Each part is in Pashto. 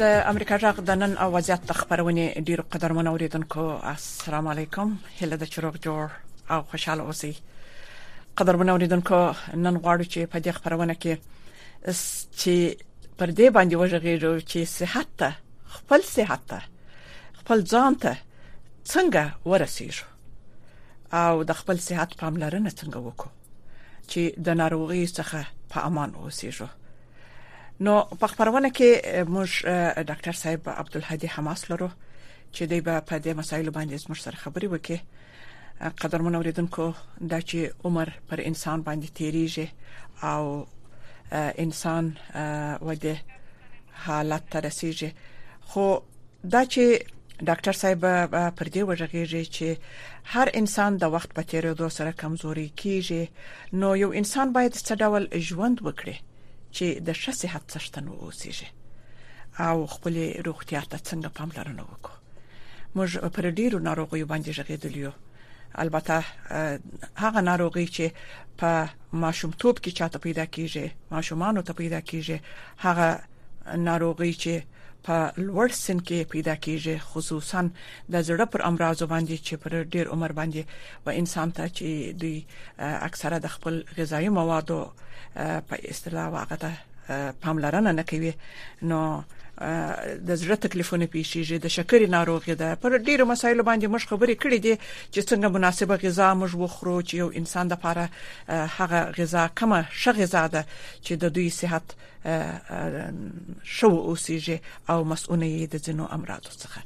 د امریکا جغ د نن او وضعیت د خبرونه ډیر قدرمن اوریدونکو السلام علیکم هله د چروغ جوړ او خوشاله اوسئ قدرمن اوریدونکو نن غواړو چې په دې خبرونه کې چې پر دې باندې وژغېږو چې صحت ته خپل صحت ته خپل ځان ته څنګه ورسېږو او د خپل صحت پاملرنه څنګه وکړو چې د ناروغي څخه په امان اوسېږو نو په خبرونه کې موږ ډاکټر صاحب عبدالهادي حماس لرو چې دوی په دې مسایلو باندې زموږ سره خبري وکړي قدرمن اوریدونکو دا چې عمر پر انسان باندې تیریږي او انسان وده حالت ته رسیږي خو دا چې ډاکټر صاحب پر دې وژغېږي چې هر انسان د وخت په تیریدو سره کمزوري کیږي نو یو انسان باید څه ډول ژوند وکړي چې د ښه صحت څښتن اوسيږي او خپل روغتیا ته څنګه پاملرنه وکړي موږ پر ډیرو ناروغیو باندې ژغېدل یو البته هغه ناروغي چې په ماشومتوب کې چاته پیدا کیږي ماشومان ته پیدا کیږي هغه ناروغي چې په لوړ سن کې پیدا کیږي خصوصا د زړه پر امراضو باندې چې پر ډیر عمر باندې و انسان ته چې دوی اکثره د خپل غذایی موادو په اصطلاح واغته پاملرنه نه کوي نو د زړه تکلیفونه پیښیږي د شکرې ناروغي ده پر ډیرو مسایلو باندې موږ خبرې کړې دي چې څنګه مناسبه غذا موږ وخورو چې یو انسان د لپاره هغه غذا کومه ښه غذا ده چې د دوی صحت شو اوسېږي او مسؤونه یې د ځینو امراضو څخه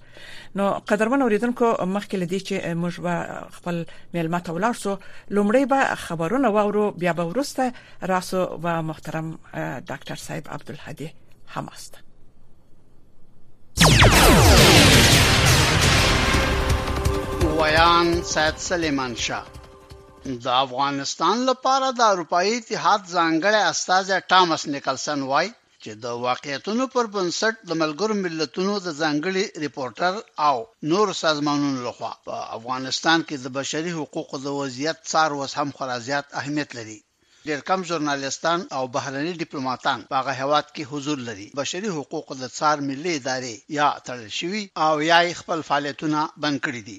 نو قدرمن اوریدونکو مخکې لدی چې موږ به خپل میلمه ته ولاړ سو لومړی به خبرونه واورو بیا به ورسته راسو و محترم ډاکټر صاحب عبدالهادي حماست ویان سید سلیمان شاه د افغانستان لپاره د اروپאי اتحاد ځانګړی استاذ ټامس نیکلسن وای چې د واقعیتونو پر بنسټ د ملګرو ملتونو د ځانګړي رپورټر او نورو سازمانونو له خوا په افغانستان کې د بشري حقوقو د وضعیت څار اوس هم خورا زیات اهمیت لري. ډېر کم ژورنالیستان او بهرني ډیپلوماتان په هغه هېواد کې حضور لري، بشري حقوقو د څار ملي ادارې یا تړل شوي او یا یې خپل فعالیتونه بند کړي دي.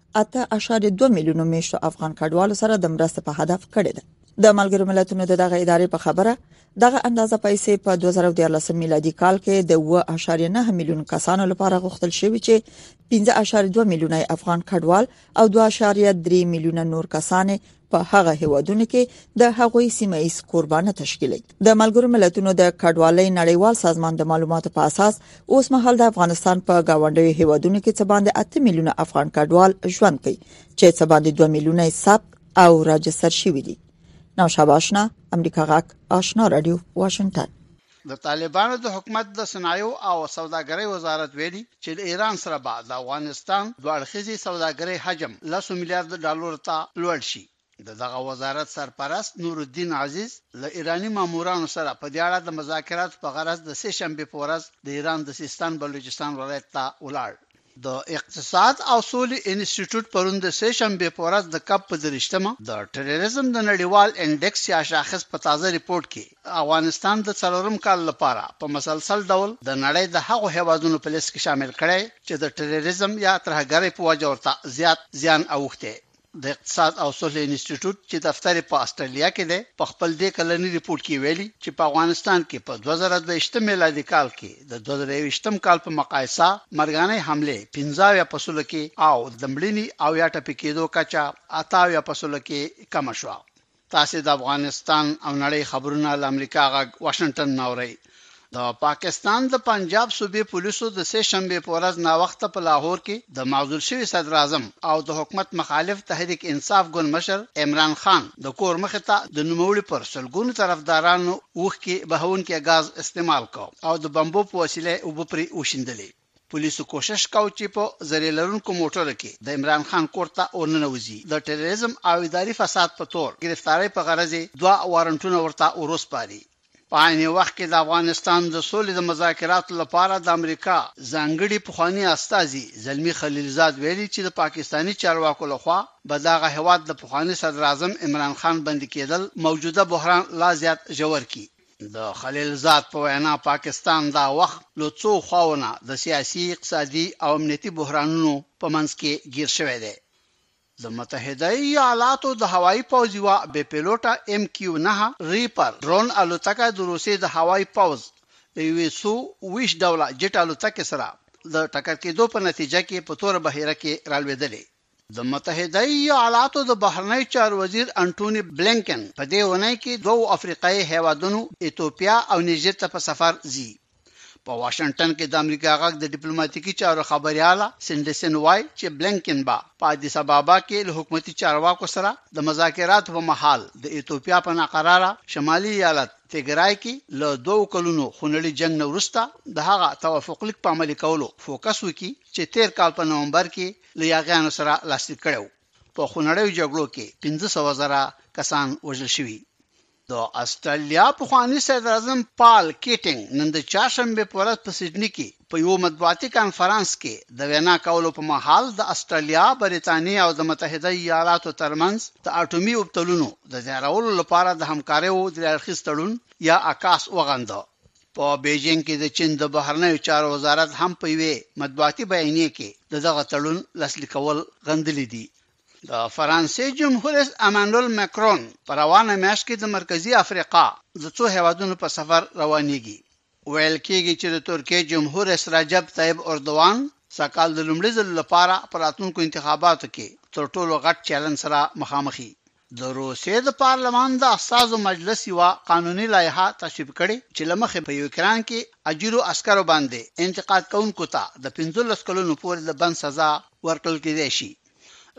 8.2 میلیونو میشتو افغان کډوالو سره د مرستې په هدف کړې ده د ملګرو ملتونو د دغه ادارې په خبره دغه اندازه پیسې په 2014 میلادي کال کې د 1.9 میلیون کسانو لپاره غوښتل شوې چې 15.2 میلیونه افغان کډوال او 2.3 میلیونه نور کسان په هغه هیوادونو کې د هغوی سیمه ایز قربانه تشکیلي د ملګرو ملتونو د کډوالۍ نړیوال سازمان د معلوماتو په اساس اوس مهال د افغانستان په گاونډیو هیوادونو کې څه باندې 8 میلیونه افغان کډوال ژوند کوي چې څه باندې 2 میلیونه ثبت او راجستر شوي دي نو شاباشنا امریکا غاک آشنا رادیو واشنگټن د طالبانو د حکومت د صنایعو او سوداګرۍ وزارت ویلي چې له ایران سره به د افغانستان دوه اړخیزې سوداګرۍ حجم لسو میلیارد ډالرو ته لوړ شي. د دغه وزارت سرپرست نورالدین عزیز له ایراني مامورانو سره په دې اړه د مذاکراتو په غرض د سې شنبې په ورځ د ایران د سیستان بلوچستان ولایت ته ولاړ. د اقتصاد او سولې انسټیټوټ پرون د سې شنبې په ورځ د کب په درویشت مه د ټرریزم د نړیوال انډکس یا شاخص په تازه رپوټ کې افغانستان د څلورم کال لپاره په مسلسل ډول د نړۍ د هغو هېوادونو په لیست کې شامل کړی چې د ټرریزم یا ترهګرۍ په وجه ورته زیات زیان اوښتی د اقتصاد او سولې انسټیټوټ چې دفتر یې په اسټرالیا کې دی، په خپل دې کلني رپوټ کې ویلي چې په افغانستان کې په دوه زره دوه ویشت میلادي کال کې د دوه زره یوویشتم کال په مقایسه مرګانۍ حملې پنځه اویا په سلو کې او د مړینې او یا ټپي کېدو کچه اته اویا په سلو کې کمه شوه. تاسې د افغانستان او نړۍ خبرونه له امریکا غږ واشنګټن نه اورئ. د پاکستان د پنجاب صوبې پولیسو د سې شنبې په ورځ ناوخته په لاهور کې د معزول شوي صدراعظم او د حکومت مخالف تحریک انصاف ګوند مشر عمران خان د کور مخې ته د نوموړي پر سلګونو طرفدارانو اوښکې بهوونکی ګاز استعمال کړ او د بمبو په وسیله یې اوبه پرې وشیندلې. پولیسو کوشش کاو چې په زرې لرونکو موټرو کې د عمران خان کور ته ورننوځي، د ټرریزم او اداري فساد په تور ګرفتارۍ په غرض یې دوه وارنټونه ورته وروسپاري. په عین وخت کې د افغانستان د سولې د مذاکراتو لپاره د امریکا ځانګړي پخواني استازي زلمي خلیلزاد ویلي چې د پاکستاني چارواکو له خوا به دغه هېواد د پخواني صدراعظم عمران خان بندي کېدل موجوده بحران لا زیات ژور کړي. د خلیلزاد په وینا پاکستان دا وخت له څو خواوو نه د سیاسي، اقتصادي او امنیتي بحرانونو په منځ کې ګیر شوی دی. د متحده ایالاتو د هوایي پوځ یوه بې پیلوټه ایم کیو نهه ریپر ډرون الوتکه د روسیې د هوایي پوځ له یوې سو ویشت ډوله جیټ الوتکې سره د ټکر کیدو په نتیجه کې په توره بحیره کې رالویدلې. د متحده ایالاتو د بهرنیو چارو وزیر انټوني بلینکن په دې اونۍ کې دوو افریقایي هېوادونو ایتوپیا او نیجر ته په سفر ځي. په واشنګټن کې د امریکا غږ د ډیپلوماتیکي چارو خبریاله سینډیسن وایي چې بلینکن به په ادیس ابابا کې له حکومتي چارواکو سره د مذاکراتو په مهال د ایتوپیا په ناقراره شمالي ایالت تیګرای کې له دوو کلونو خونړي جنګ نه وروسته د هغه توافقلیک په عملي کولو فوکس وکړي چې تېر کال په نومبر کې له یاغیانو سره لاسلیک کړی و په خونړیو جګړو کې 1500 زره کسان وژل شوي د استرالیا په خواني صدر اعظم پال کیټینګ نن د چهارشنبه په ورځ په سیدنی کې په یو مطبوعاتي کانفرنس کې د وینا کولو په مهال د استرالیا، بریتانیا او د متحده ایالاتو ترمنځ د اټومي اوبتلونو د زیارولو لپاره د همکاریو د اړخیز تړون یا اکاس وغنده. په بیجینګ کې د چین د بهرنیو چارو وزارت هم په یوې مطبوعاتي بیانیې کې د دغه تړون لاسلیکول غندلي دي. د فرانسې جمهور رئیس امانوئل مکرون په روانه میاشت کې د مرکزي افریقا د څو هېوادونو په سفر روانېږي. ویل کېږي چې د ترکیې جمهور رئیس رجب طیب اردوان سږکال د لومړي ځل لپاره په راتلونکو انتخاباتو کې تر ټولو غټ چیلنج سره مخامخي. د روسیې د پارلمان د استازو مجلس یوه قانوني لایحه تصویب کړې چې له مخې په یوکراین کې اجیرو عسکرو باندې انتقاد کوونکو ته د پنځلس کلونو پورې د بند سزا ورکړل کېدای شي.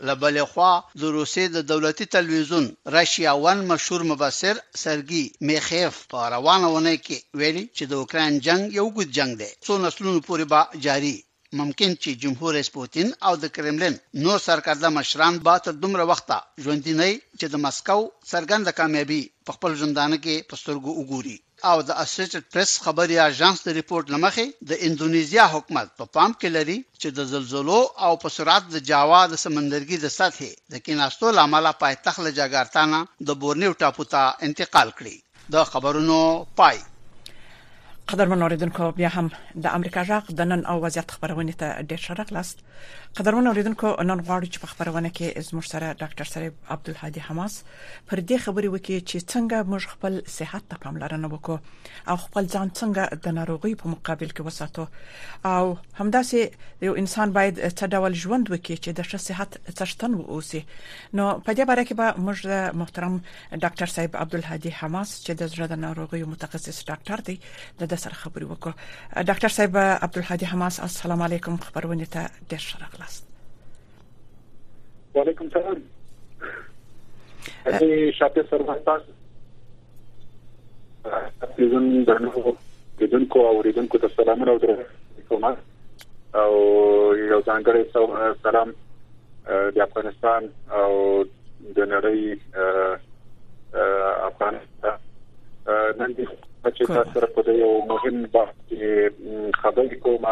له بلې خوا د روسیې د دولتي تلویزیون رشیا ون مشهور مبصر سرګي میخیف په روانه اونۍ کې ویلي چې د اوکراین جنګ یو اوږد جنګ دی، څو نسلونو پورې به جاري ممکن چې جمهور رئیس پوتین او د کرملین نور سرکرده مشران به تر دومره وخته ژوندي نه وي چې د مسکو څرګنده کامیابي په خپل ژوندانه کې په سترګو وګوري او د اسوشیټډ پریس خبري اژانس د رپورټ له مخې د اندونیزیا حکومت په پام کې لري چې د زلزلو او په سرعت د جاوا د سمندرګي د سطحې د کیناستو له امله پایتخت له جاګارتا نه د بورنیو ټاپو ته انتقال کړي. د خبرونو پای. قدرمن اوریدونکو بیا هم د امریکا جغ د نن او وضعیت خبرونه ته ډیر ښه راغلاست قدرمن اوریدونکو نن غواړو چې په خبرونه کې زموږ سره ډاکټر صلیب عبدالهادي حماس پر دې خبرې وکړي چې څنګه موږ خپل صحت ته پاملرنه وکړو او خپل ځان څنګه د ناروغي په مقابل کې وساتو او همداسې یو انسان باید څه ډول ژوند وکړي چې د ښه صحت څښتن اوسي نو په دې باره کې به موږ محترم ډاکټر صاحب عبدالهادي حماس چې د زړه د ناروغیو متخصص ډاکټر دی د د سره خبرې وکړو ډاکټر صاحب عبدالهادي حماس السلام علیکم خبرونه ته ډیر ښه راغلاست وعلیکم سلام اته شاته سره تاسو زم درنو دونکو او ریدونکو ته سلامونه او درنه کوم او یو ځانګړی سلام د افغانستان او د نړۍ افغان نن دې چې تاسو سره په یو مهم بحث کې خبرې کوم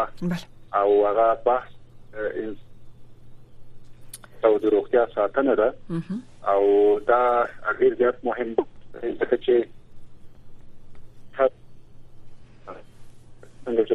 او هغه بحث او د روغتیا ساتنه ده او دا ډیر زیات مهم دی چې څنګه چې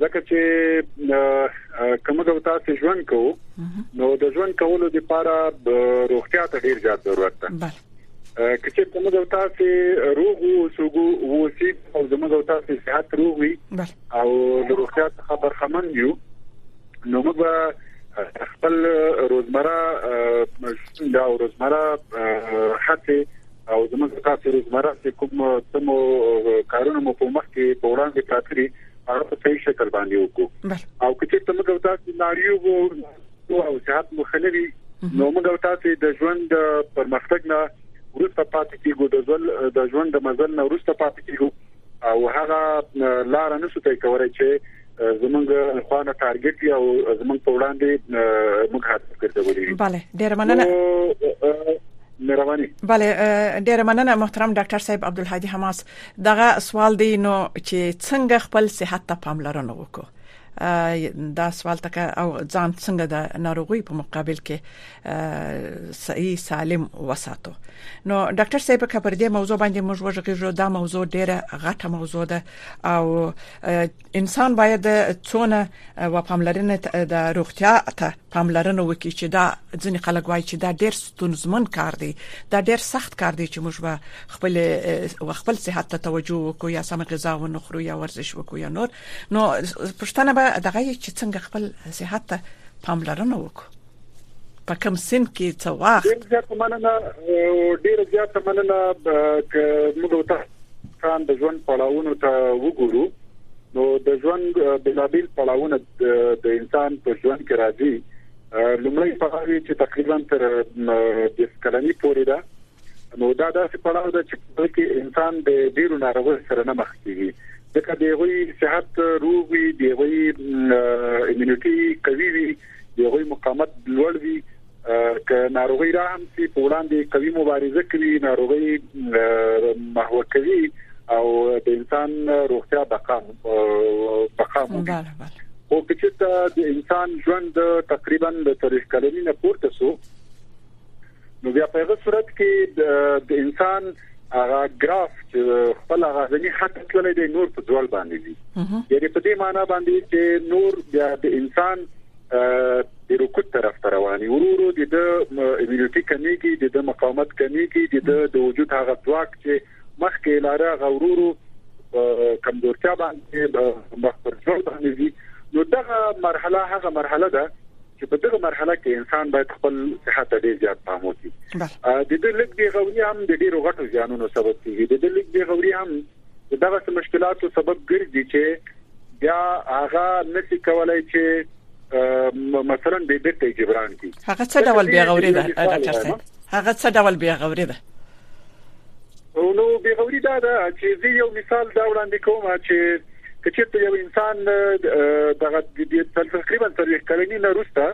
ځکه چې کومګه تاسو ژوند کوو نو د ژوند کولو لپاره روغتیا ته ډیر زیات ضرورت ده کچې کومه د تاسو روغ وسوګو وسی او زموږ د تاسو صحت روغ وي او د روغتیا څخه برخمن یو نو موږ خپل روزمره دا روزمره هڅه او زموږ تاسو روزمره چې کوم څه مو کارونه مو په مخ کې په وړاندې پراته دي هغه په صحیح شکل باندې وکړو او کله چې موږ تاسو ناریو او صحت مو خنوي نو موږ تاسو د ژوند پرمختګ نه ورسته پاتې کیږو د ځل د ژوند د مزل نه ورسته پاتې کیږو او هغه لار نه شو تای کولای چې زمونږ خوانه ټارګټ یو زمونږ په وړاندې موږ هڅه کوو بله ډیر مننه مهرباني بله ډیره مننه محترم ډاکټر صاحب عبدالهادي حماس دغه سوال دی نو چې څنګه خپل صحت ته پاملرنه وکړو دا سوال تک او ځان څنګه د ناروغي په مقابل کې صحیح سالم وساتو نو ډاکټر صاحب کبر دې موضوع باندې موږ وژغږو دا موضوع ډیره غټه موضوع ده او انسان باید څونه و پاملرنه د روغتیا ته پاملرنه وکړي چې دا ځینې خلک وایي چې دا ډیر ستونزمن کار دی دا ډیر سخت کار دی چې موږ به خپل خپل صحت ته توجه وکړو یا سم غذا ونخورو یا ورزش وکړو یا نور نو پښتنه به دغه چې څنګه خپل صحت ته پاملرنه وکړو په کوم سن کې څه وخت ډیر زیات مننه ډیر زیات مننه ک موږ ته کان د ژوند پړاوونو ته وګورو نو د ژوند بلابل پړاوونه د انسان په ژوند کې راځي لومړی پړاوی چې تقریبا تر د سکلنی پورې ده نو دا داسې پړاو ده چې په کې انسان د ډیرو ناروغیو سره نه مخ کیږي ځکه د غوي صحت روغ وي د غوي ایمونټي قوي وي د هغوی مقاومت لوړ وي که ناروغي را هم سي په وړاندې قوي مبارزه کوي ناروغي محو کوي او د انسان روغتیا بقا بقا بله بله او کچته د انسان ژوند تقریبا د 30 کلنی نه پورته سو نو بیا په هغه صورت کې د انسان هغه ګراف چې خپل هغه ځنی حد تللی دی نور په ځوړ باندې دی یعنی په دې معنی باندې چې نور بیا د انسان د رکود طرف ته رواني ورورو د امینیټي کمیږي د مقاومت کمیږي د وجود هغه ځواک چې مخکې لاره غورورو کمزورتیا باندې مخ پر ځوړ باندې دي نو دغه مرحله هغه مرحله ده چې په دغه مرحله کې انسان باید خپل صحت ته ډیر زیات پام وکړي د دې لږ دی غوري هم د ډیرو غټو زیانونو سبب کیږي د دې لږ دی غوري هم دغه مشکلاتو سبب ګرځي چې بیا هغه نسی کولای چې مثلا د دې ته جبران کی هغه څه ډول بیا غوري ده ډاکټر صاحب هغه څه ډول بیا غوري ده نو بیغوري دا ده چې زه یو مثال دا وړاندې کوم چې که چېرته یو انسان دغه د تقریبا تر کلنی نه روسته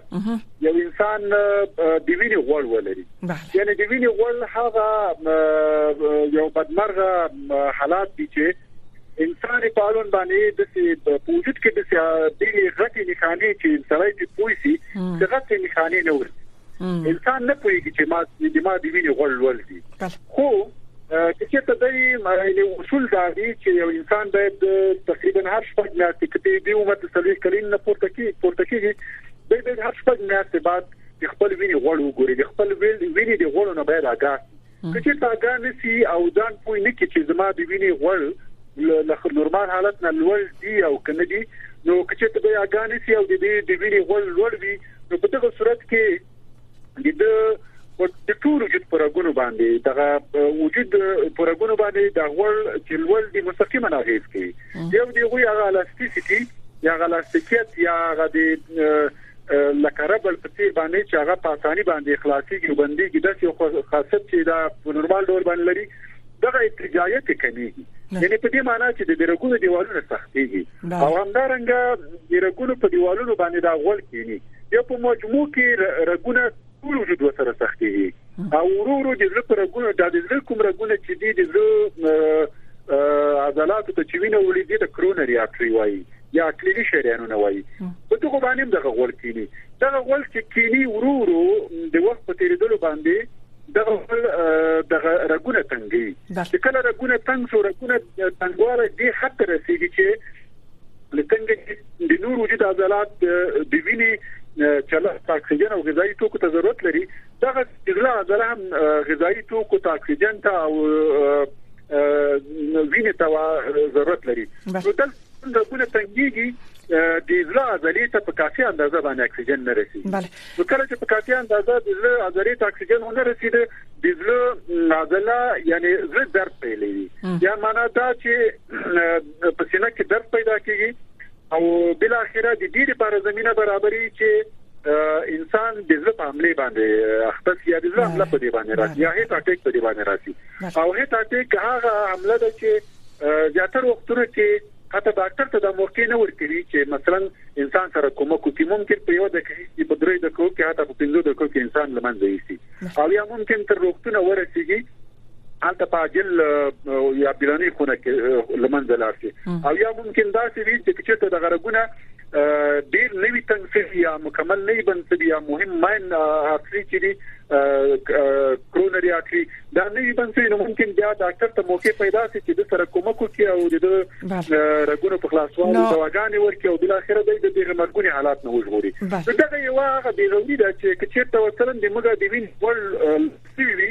یو انسان د وینې غوړ ولري یعنی د وینې غوړ هغه یو بدمرغه حالات دي چې انسان په اړوند باندې د وجود کې د ډېری غټي نښانې چې سړی په پوي سي دغه نښانې نه ورته انسان نه پوهیږي چې ما د ما د وینې غول ول دي خو چې ته د یعنی اصول دا دي چې یو انسان باید تقریبا هر شپږ میاشتې کې دی عمر د سلوي کلین نه پورته کی پورته کیږي د دې هر شپږ میاشتې بعد خپل ویني غوړ وګوري خپل ویني د غوړو نه باید آگاه که چې تاګا نسی او ځان پوی نه کی چې زما د ویني غوړ له نورمال حالت نه لوړ دی او کنه دی نو که چې ته بیا غانې سی او د دې د ویني غوړ لوړ وي نو په دغه صورت کې د د ټول وجود پرګونو باندې دغه وجود پرګونو باندې د غوړ چې لوړ دی مستقیما اغیز کوي یو دی غوي هغه الاستیسيټي یا غلاستیکیت یا غدي لکه ربړ په څیر باندې چې هغه په اساني باندې خلاصيږي او بنديږي د یو خاصیت چې دا په نورمال ډول باندې لري دغه ارتجاعیت کمیږي یعنی په دې معنی چې د بیرګونو دیوالونه سختيږي او همدارنګه بیرګونو په دیوالونو باندې دا غول کینی یو په مجموع کې رګونه ټول وجود وسره سختيږي او ورو ورو د زړه پر رګونو د زړه کوم رګونه چې دي د زړه عضلات ته چې وینه وړي دي د کرونري ارټري وایي یا کلیدي شریانونه وایي په دغه باندې دغه غول کینی دغه غول چې کینی ورو ورو د وخت په تیریدلو باندې دغه غول دغه رګونه تنګي چې کله رګونه تنګ شو رګونه تنګواله دي حتی رسیدي چې لکه څنګه د نور وجود عضلات د وینې چلښت اکسیجن او غذایی توکو ته ضرورت لري دغه زړه عضله هم غذایی توکو ته اکسیجن ته او وینې ته ضرورت لري نو دلته رګونه تنګيږي د زړه عضلې ته په کافي اندازه باندې اکسیجن نه رسي نو کله چې په کافي اندازه د زړه عضلې ته اکسیجن نه رسي د زړه عضله یعنی زړه درد پیلوي یا معنا دا چې په سینه کې درد پیدا کیږي او بل اخیره د دې لپاره زمينه برابرې چې انسان د زړه په حمله باندې اخته یا د زړه حمله په دې باندې راځي یا هیڅ اټیک په دې باندې راځي او هیڅ اټیک هغه حمله ده چې زیاتره وختونه کې حتی ډاکټر ته د موقع نه ورکړي چې مثلا انسان سره کومک وکړي ممکن په یو دقیقه کې په درې دقیقو کې حتی په پنځو دقیقو کې انسان لمنځه یسي او یا ممکن تر وختونه ورسیږي هلته په عاجل یا بیرانی خونه کې لمنځه لاړ شي او یا ممکن دا چې وي چې چې د غرګونه ډیر نوی تنفیذ یا مکمل نه بنسټ یا مهم ماین اصلي چې دي کرونری اټری دا نه بنسټ نو ممکن بیا ډاکټر ته موقع پیدا شي چې د سره کومه کوي او د رګونو په خلاصوالي دواګانې ورکړي او بل اخر د دې مرګونی حالات نه وژغوري دا یو هغه بیرونی دا چې چې تاسو سره د موږ د وین ول سیوی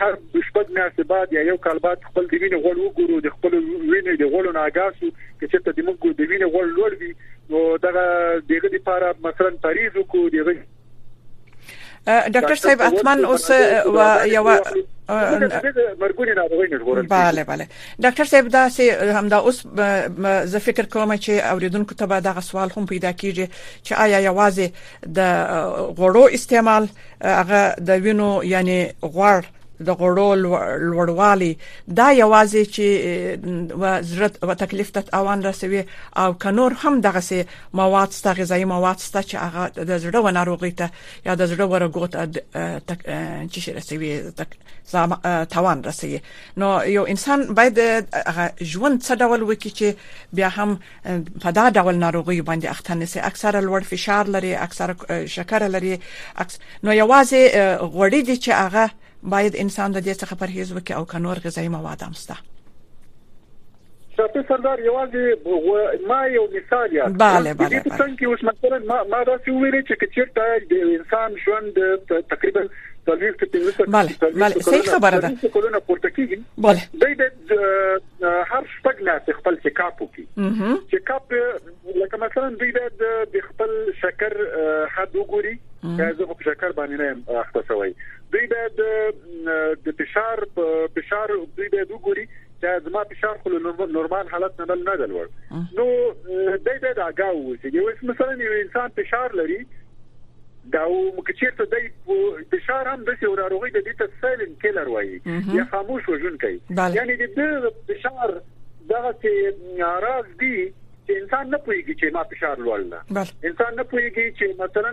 هر شپږ میاشتې بعد یا یو کال بعد خپل د وینې غوړ وګورو د خپل وینې د غوړو نه آگاه شو چې چېرته د موږ د وینې غوړ لوړ وي نو دغه دغه لپاره مثلا پریز وکړو دغه ډاکټر صاحب اتمن اوس و یو مرګونی ناروغي نه ژغورل bale bale ډاکټر صاحب دا سه همدا اوس زه فکر کوم چې اوریدونکو ته به دا سوال هم پیدا کیږي چې آیا یوازې د غوړو استعمال هغه د وینو یعنی غوړ د غوړو لوړوالی دا یوازې چې زړه او تکلیف ته اوان رسوي او کنور هم دغه سي مواد ست غذایی مواد ست چې هغه د زړه و ناروغي ته یا د زړه ورګو ته چې شي رسوي توان رسوي نو یو انسان باید ژوند څه ډول وکړي چې بیا هم په دا ډول ناروغیو باندې اخته نسی اکثره لوړ فشار لري اکثره شکر لري اکس... نو یوازې غوړي دي چې هغه باید انسان د دې څخه پرهیز وکړي او کنور غذایی مواد هم سته ساتو سردار یوازې ما یو مثال یاد bale bale په څنګه کې اوس مثلا ما ما دا څه ویل چې کچېرته د انسان ژوند تقریبا تلويخت ته بله بله صحیح خبره ده کولونه پورته کیږي بله د هر شپږ میاشتې خپل چیک اپ وکړي چیک اپ لکه مثلا دوی باید د خپل شکر حد وګوري زه په شکر باندې نه یم اخته شوی دوی باید د فشار فشار دوی باید وګوري چې زما فشار خو نورمال حالت نه بل نه دلور نو دوی باید اگاه ووسی یو مثلا یو انسان فشار لري دا و که چیرته دی د شار هم د یو ناروغي د دې ته سایلنت کیلر وایي یا خاموش وژونکی یعنی د دې د شار دغه چې راز دی چې انسان نه پوهیږي چې ما فشار لوړ ده انسان نه پوهیږي چې مثلا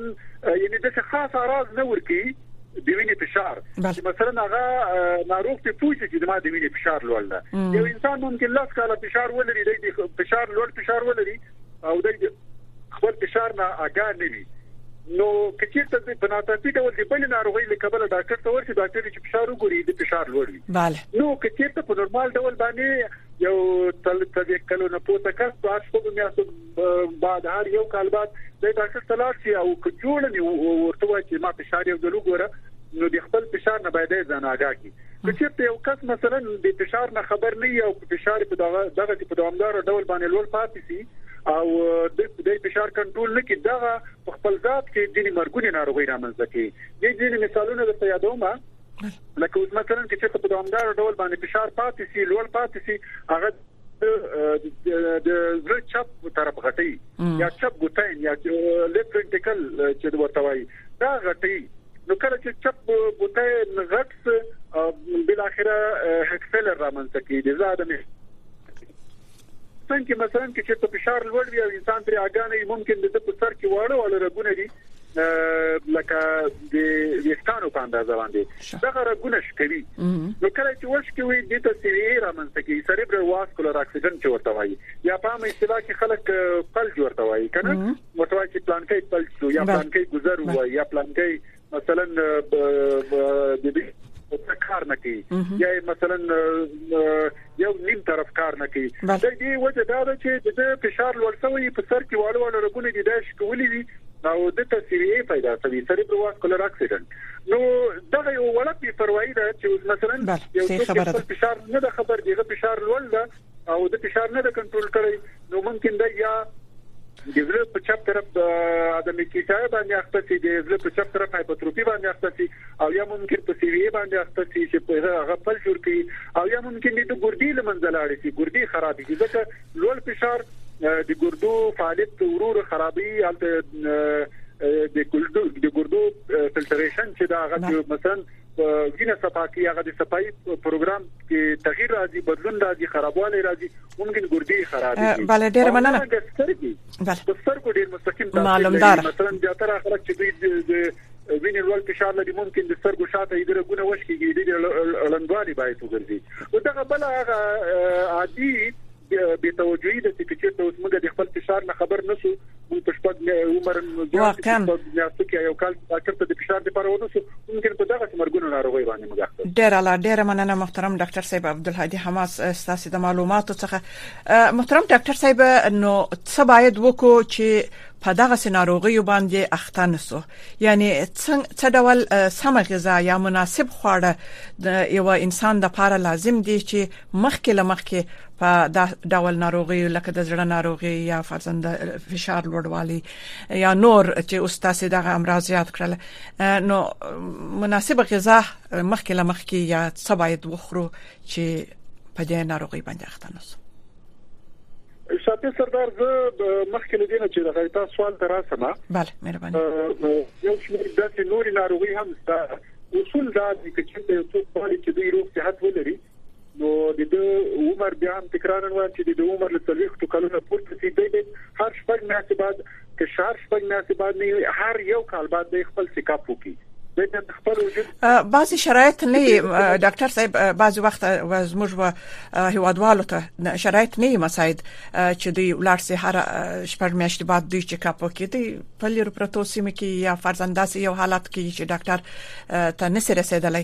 یعنی د څه خاص راز نه ورکی د وینې فشار چې مثلا هغه ناروغ ته پوښتنه چې ما د وینې فشار لوړ ده یو انسان ممکن لاس کاله فشار ولري د فشار لوړ فشار ولري او د خپل فشار نه آګاه نه وي نو کچې ته د پناتاپی ډول د بل ناروغي له کبله ډاکټر ته ورشي ډاکټر چې فشار وګوري د فشار لوړ وي نو کچې ته په نورمال ډول باندې یو تل تل کلو نه پوته کس په اصل په میاشتو بعد هر یو کال بعد د ډاکټر ته لاړ شي او که جوړ نه ورته وایي چې ما فشار یو ځل وګوره نو د خپل فشار نه باید ځان آگاه کړي که چېرته یو کس مثلا د فشار نه خبر نه یو فشار په دغه دغه په دوامدار ډول باندې لوړ پاتې سي او د فشار کنټرول نه کی دغه په خپل ذات کې ځینې مرګونی ناروغي رامنځته کوي د ځینې مثالونه درته یادوم لکه اوس مثلا چې په دوامدار ډول باندې فشار پاتې سي لوړ پاتې سي هغه د زړه چپ طرف غټي یا چپ ګوتین یا لیفټ وینټیکل چې ورته وایي دا غټي نو کله چې چپ ګوتین غټ بل اخره هکسل رامنځته کیږي زه ادم څنګه مثلا چې په فشار لوړ وي او انسان ترې اګانې ممکن د په سر کې واړه واړه رګونه دي لکه د ویښتانو په اندازه باندې دغه رګونه شکوي نو کله چې وشکوي د تسویې رامنځته کوي سریبرال واسکولر اکسیډنټ چې ورته وایي یا په عامه اصطلاح کې خلک پلج ورته وایي کنه ورته وایي چې پلانکې پلج شو یا پلانکې ګذر وایي یا پلانکې مثلا د دې کار نه کوي یا مثلا یو نیم طرف کار نه کوي د دې وجه دا ده چې د فشار لوړ شوی په سر کې واړه واړه رګونه دي دا شکولې وي او د تسویې پیدا شوی سریبرو واسکولر اکسیډنټ نو دغه یو وړه بي پروايي ده چې مثلا یو څوک فشار نه د خبر دیغه فشار لوړ ده او د فشار نه د کنټرول کړي نو ممکن دا یا د زړه په چپ طرف د ادم کیټای باندې اخته سي د زړه په چپ طرف هایپوتروفي باندې اخته سي او یا ممکن په سیوی باندې اخته سي چې په هغه پل جوړ کی او یا ممکن د ګردی لمنځه لاړ سي ګردی خراب دي ځکه لوړ فشار د ګردو فعالیت ورور خرابي البته د ګردو د ګردو فلټریشن چې دا هغه مثلا وینه صفاکي هغه د صفائی پروګرام کې تغیر راځي بدلون راځي خرابوالی راځي ممکن ګردې خراب دي بله ډیره مننه د سترګې د سترګو ډیر مستقیم تاثیر معلومدار مثلا زیاتره خلک چې دوی د وینې لوړ فشار لري ممکن د سترګو شاته یې درګونه وشکیږي د لړندوالي باید وګرځي او دغه بل هغه عادي به توجهي د چې چې اوس موږ د خپل فشار نه خبر نشو مونږ په شپږ عمر واقعا میاشتو کې یو کال ډاکټر ته د فشار لپاره ورسو ممکن په دغه مرګونو ناروغي باندې موږ اخته ډیر اعلی ډیر مننه محترم ډاکټر صاحب عبدالهادي حماس ستاسو د معلوماتو څخه محترم ډاکټر صاحب نو څه باید وکړو چې په دغه سيناروغي باندې اخته نسو یعنی څه ډول سم غذا یا مناسب خواړه د یو انسان لپاره لازم دي چې مخکې لمخکې په دا ډول ناروغي لکه د زړه ناروغي یا فرزند فشار لوړوالی یا نور چې اوس تاسو دغه امراض یاد کړل نو مناسب غذا مخکې لمخکې یا څه باید وخورو چې په دې ناروغي باندې اخته نشو شاپی سردار زه مخکې لدی نه چې د غیتا سوال تر اسمه بله مهرباني یو شمېر داسې نوري ناروغي هم ده اصول دا دي چې څوک پالي چې دوی روغ صحت ولري نو د د عمر بیا هم تکرار نه وایم چې د د عمر له څلويختو کلونو پورته سي دی هر شپږ میاشتې بعد که شهر شپږ میاشتې بعد نه هر یو کال بعد د خپل سیکاپ وکړي بعضی شرایط نه ډاکټر صاحب بعضی وخت زموږ و هوادوالو ته شرایط نه مساعد چې دی ولر سي هر شپږ میاشتې بعد دوی چې کاپ وکړي دی په لیر پروتو سیمه کې یا فرزنداسي یو حالت کې چې ډاکټر ته نسره رسیدلی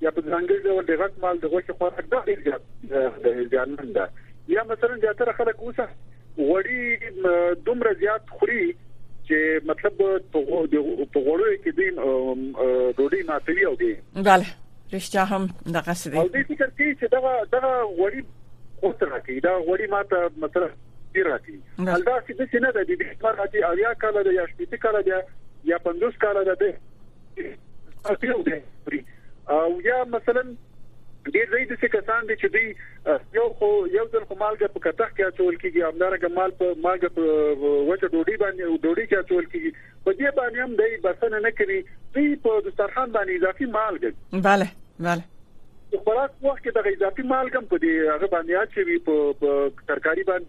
یا په ځانګړي ډول د غټ مال د غوښې خوراک دا ډیر زیات د زیانمن ده یا مثلا زیاتره خلک اوسه غوړي دومره زیات خوري چې مطلب په غوړو کې دی ډوډۍ ماتوي او دی بله رښتیا هم دغه څه دی او دې فکر کوي چې دغه دغه غوړي اوس راکې دا غوړي ماته مثلا ډیر راکې الدا چې د سینه د دې مراتي او یا کال د یا شپې کال د یا 50 کال د او یا مثلا ډیر ځای د څه کسان دي چې دوی یو خو یو ځل خو مالګه په کتخ کې اچول کیږي همدارنګه مال په مالګه په وچه ډوډۍ باندې ډوډۍ کې اچول کیږي په دې باندې هم دوی بسنه نه کوي دوی په دسترخوان باندې اضافي مالګه bale bale په خلاص وخت کې د اضافي مالګم په دې هغه باندې اچوي په ترکاری باندې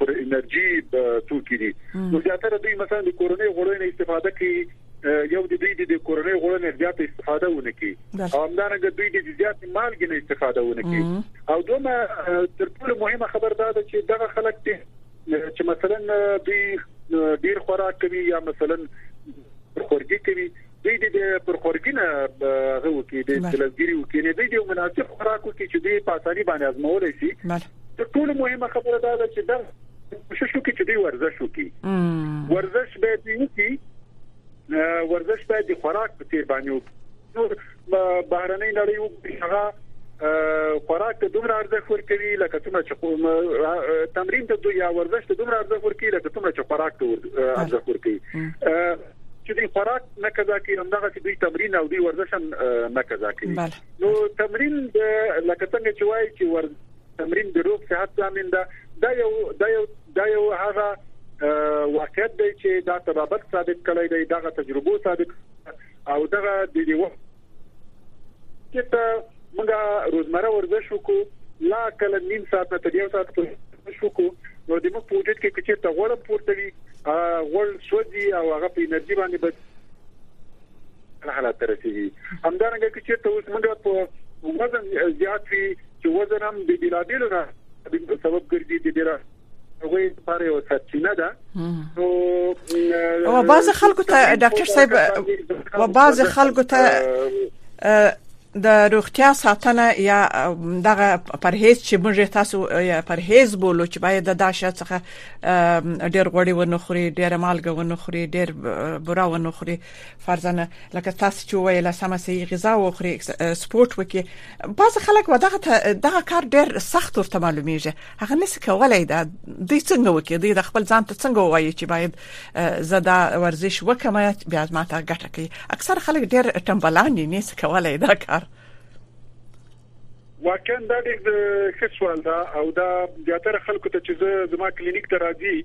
پر انرژي توکي دي نو زیاتره دوی مثلا د کورنۍ غوړو نه استفاده کوي یو د دوی د کورنۍ غوړو نه زیات استفاده ونه کوي او همدارنګه دوی د زیات مالګې نه استفاده ونه کوي او دومره تر ټولو مهمه خبره دا ده چې دغه خلک چې مثلا دوی ډیر خوراک کوي یا مثلا خورګي کوي دوی د پر خورګینه غو کې د لګيري وکینې دوی د مناسب خوراکو کې چې دوی په اساني باندې ازمول شي تر ټولو مهمه خبره دا ده چې دا کوشش وکړي چې دوی ورزش وکړي ورزش به دوی وکړي ورزش به د خوراک په تیر باندې وکړي نور بهرنۍ نړۍ وګوري هغه خوراک ته دومره ارزښت ورکوي لکه څومره چې تمرین ته دوی یا ورزش ته دومره ارزښت ورکوي لکه څومره چې خوراک ته ارزښت ورکوي چې دوی خوراک نه قضا کوي همدغه چې دوی تمرین او دوی ورزش هم نه قضا کوي نو تمرین لکه څنګه چې وایي چې ورزش تمرین د روغ صحت ضامن ده دا یو دا یو دا یو هغه واقعیت دی چې دا تبابت ثابت کړی دی دا تجربه ثابت او دا د دې وخت چې موږ روزمره ورزش وکړو لا کله نیم ساعت نه تر یو ساعت پورې شو کو نو د موږ په وجود کې کچې ته غوړم پورته وي غوړ سوځي او هغه په انرژي باندې نه حالات ته رسیږي همدارنګه که چیرته اوس موږ په وزن زیات وي چې وزن هم د بیلابیلو نه سبب ګرځي د ډیره هغه لپاره یو سرچینه ده نو او بعض خلکو ته ډاکټر صاحب او بعض خلکو ته د روغتیا ساتنه یا دغه پرهیز چې موږ تاسو پرهیز بولو چې باید د داشه څخه ډیر غوړي ونخوري ډیر مالګه ونخوري ډیر برا ونخوري فرزانه لکه تاسو چې ویل سم سي غذا او خوري سپورت وکي بعض خلک ودغه دغه کار ډیر سخت ورته معلومیږي هغه نس کولای دا د څنګه وکي د خپل ځان ته څنګه وایي چې باید زدا ورزش وکم بیا ما ته ګټه کوي اکثر خلک ډیر ټمبلان دي نس کولای دا کار واقعا دا ډېر ښه سوال ده او دا زیاتره خلکو ته چې زه زما کلینیک ته راځي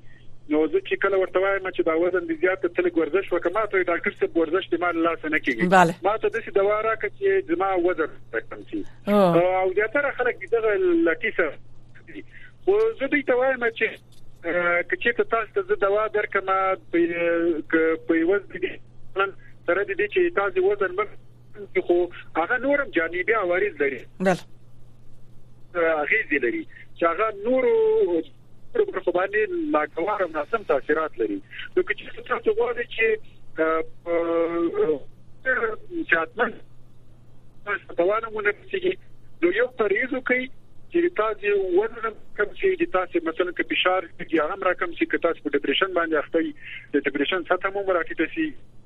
نو زه چې کله ورته وایم چې دا وزن دې زیات ته لږ ورزش وکړه ما ته ډاکټر صاحب ورزش دې ما لاس نه کیږي ما ته د څه دوا راکړه چې زما وزن کم شي او زیاتره خلک دغه لټیسه خو زه دې ته وایم چې کچې ته تاسو ته دوا درکمه په ورځ دې نن سره دې چې تاسو وزن مخ کې خو هغه نورم جانبي عوارض لري بله اغیزې لري چې هغه نورو پر خو باندې ناګوار ناسم تاثیرات لري نو که چې تاسو غواړئ چې چاتمن تاسو توانه مونږ نشي نو یو پریزو کوي چې تاسو وزن کم شي چې تاسو مثلا کې فشار کې هغه رقم شي چې تاسو په ډیپریشن باندې اخته یې د ډیپریشن سطح مو راکې شي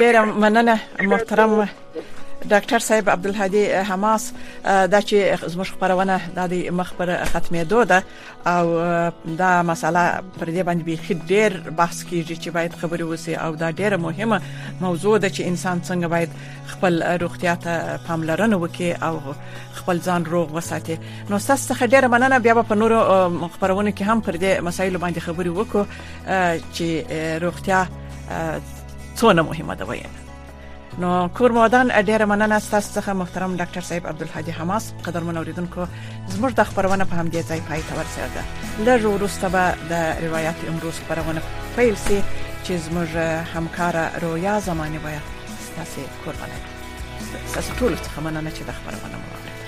ډیره مننه محترم ډاکټر صاحب عبدالهادي حماس دا چې زموږ خبرونه د مخ پر ختمېدو ده او دا مسله پر دې باندې بيخي ډېر بحث کیږي چې باید خبرې وسی او دا ډېره مهمه موضوع ده چې انسان څنګه باید خپل روغتیا ته پاملرنه وکړي او خپل ځان روغ وساتي نو تاسو څخه ډېره مننه بیا په نورو خبرونه کې هم پر دې مسایلو باندې خبرې وکړو چې روغتیا څونه مهمه ده وایي نو کور مودان ډیره مننه تاسو څخه محترم ډاکټر صاحب عبدالحاجی حماس قدرمن اوریدونکو زموږ د خبرونه په همدې ځای پای ته ورسیده لږ وروسته به د روایت امروز خبرونه پیل شي چې زموږ همکار رویا زمانه باید تاسو کور باندې تاسو ټول څخه مننه چې د خبرونه مو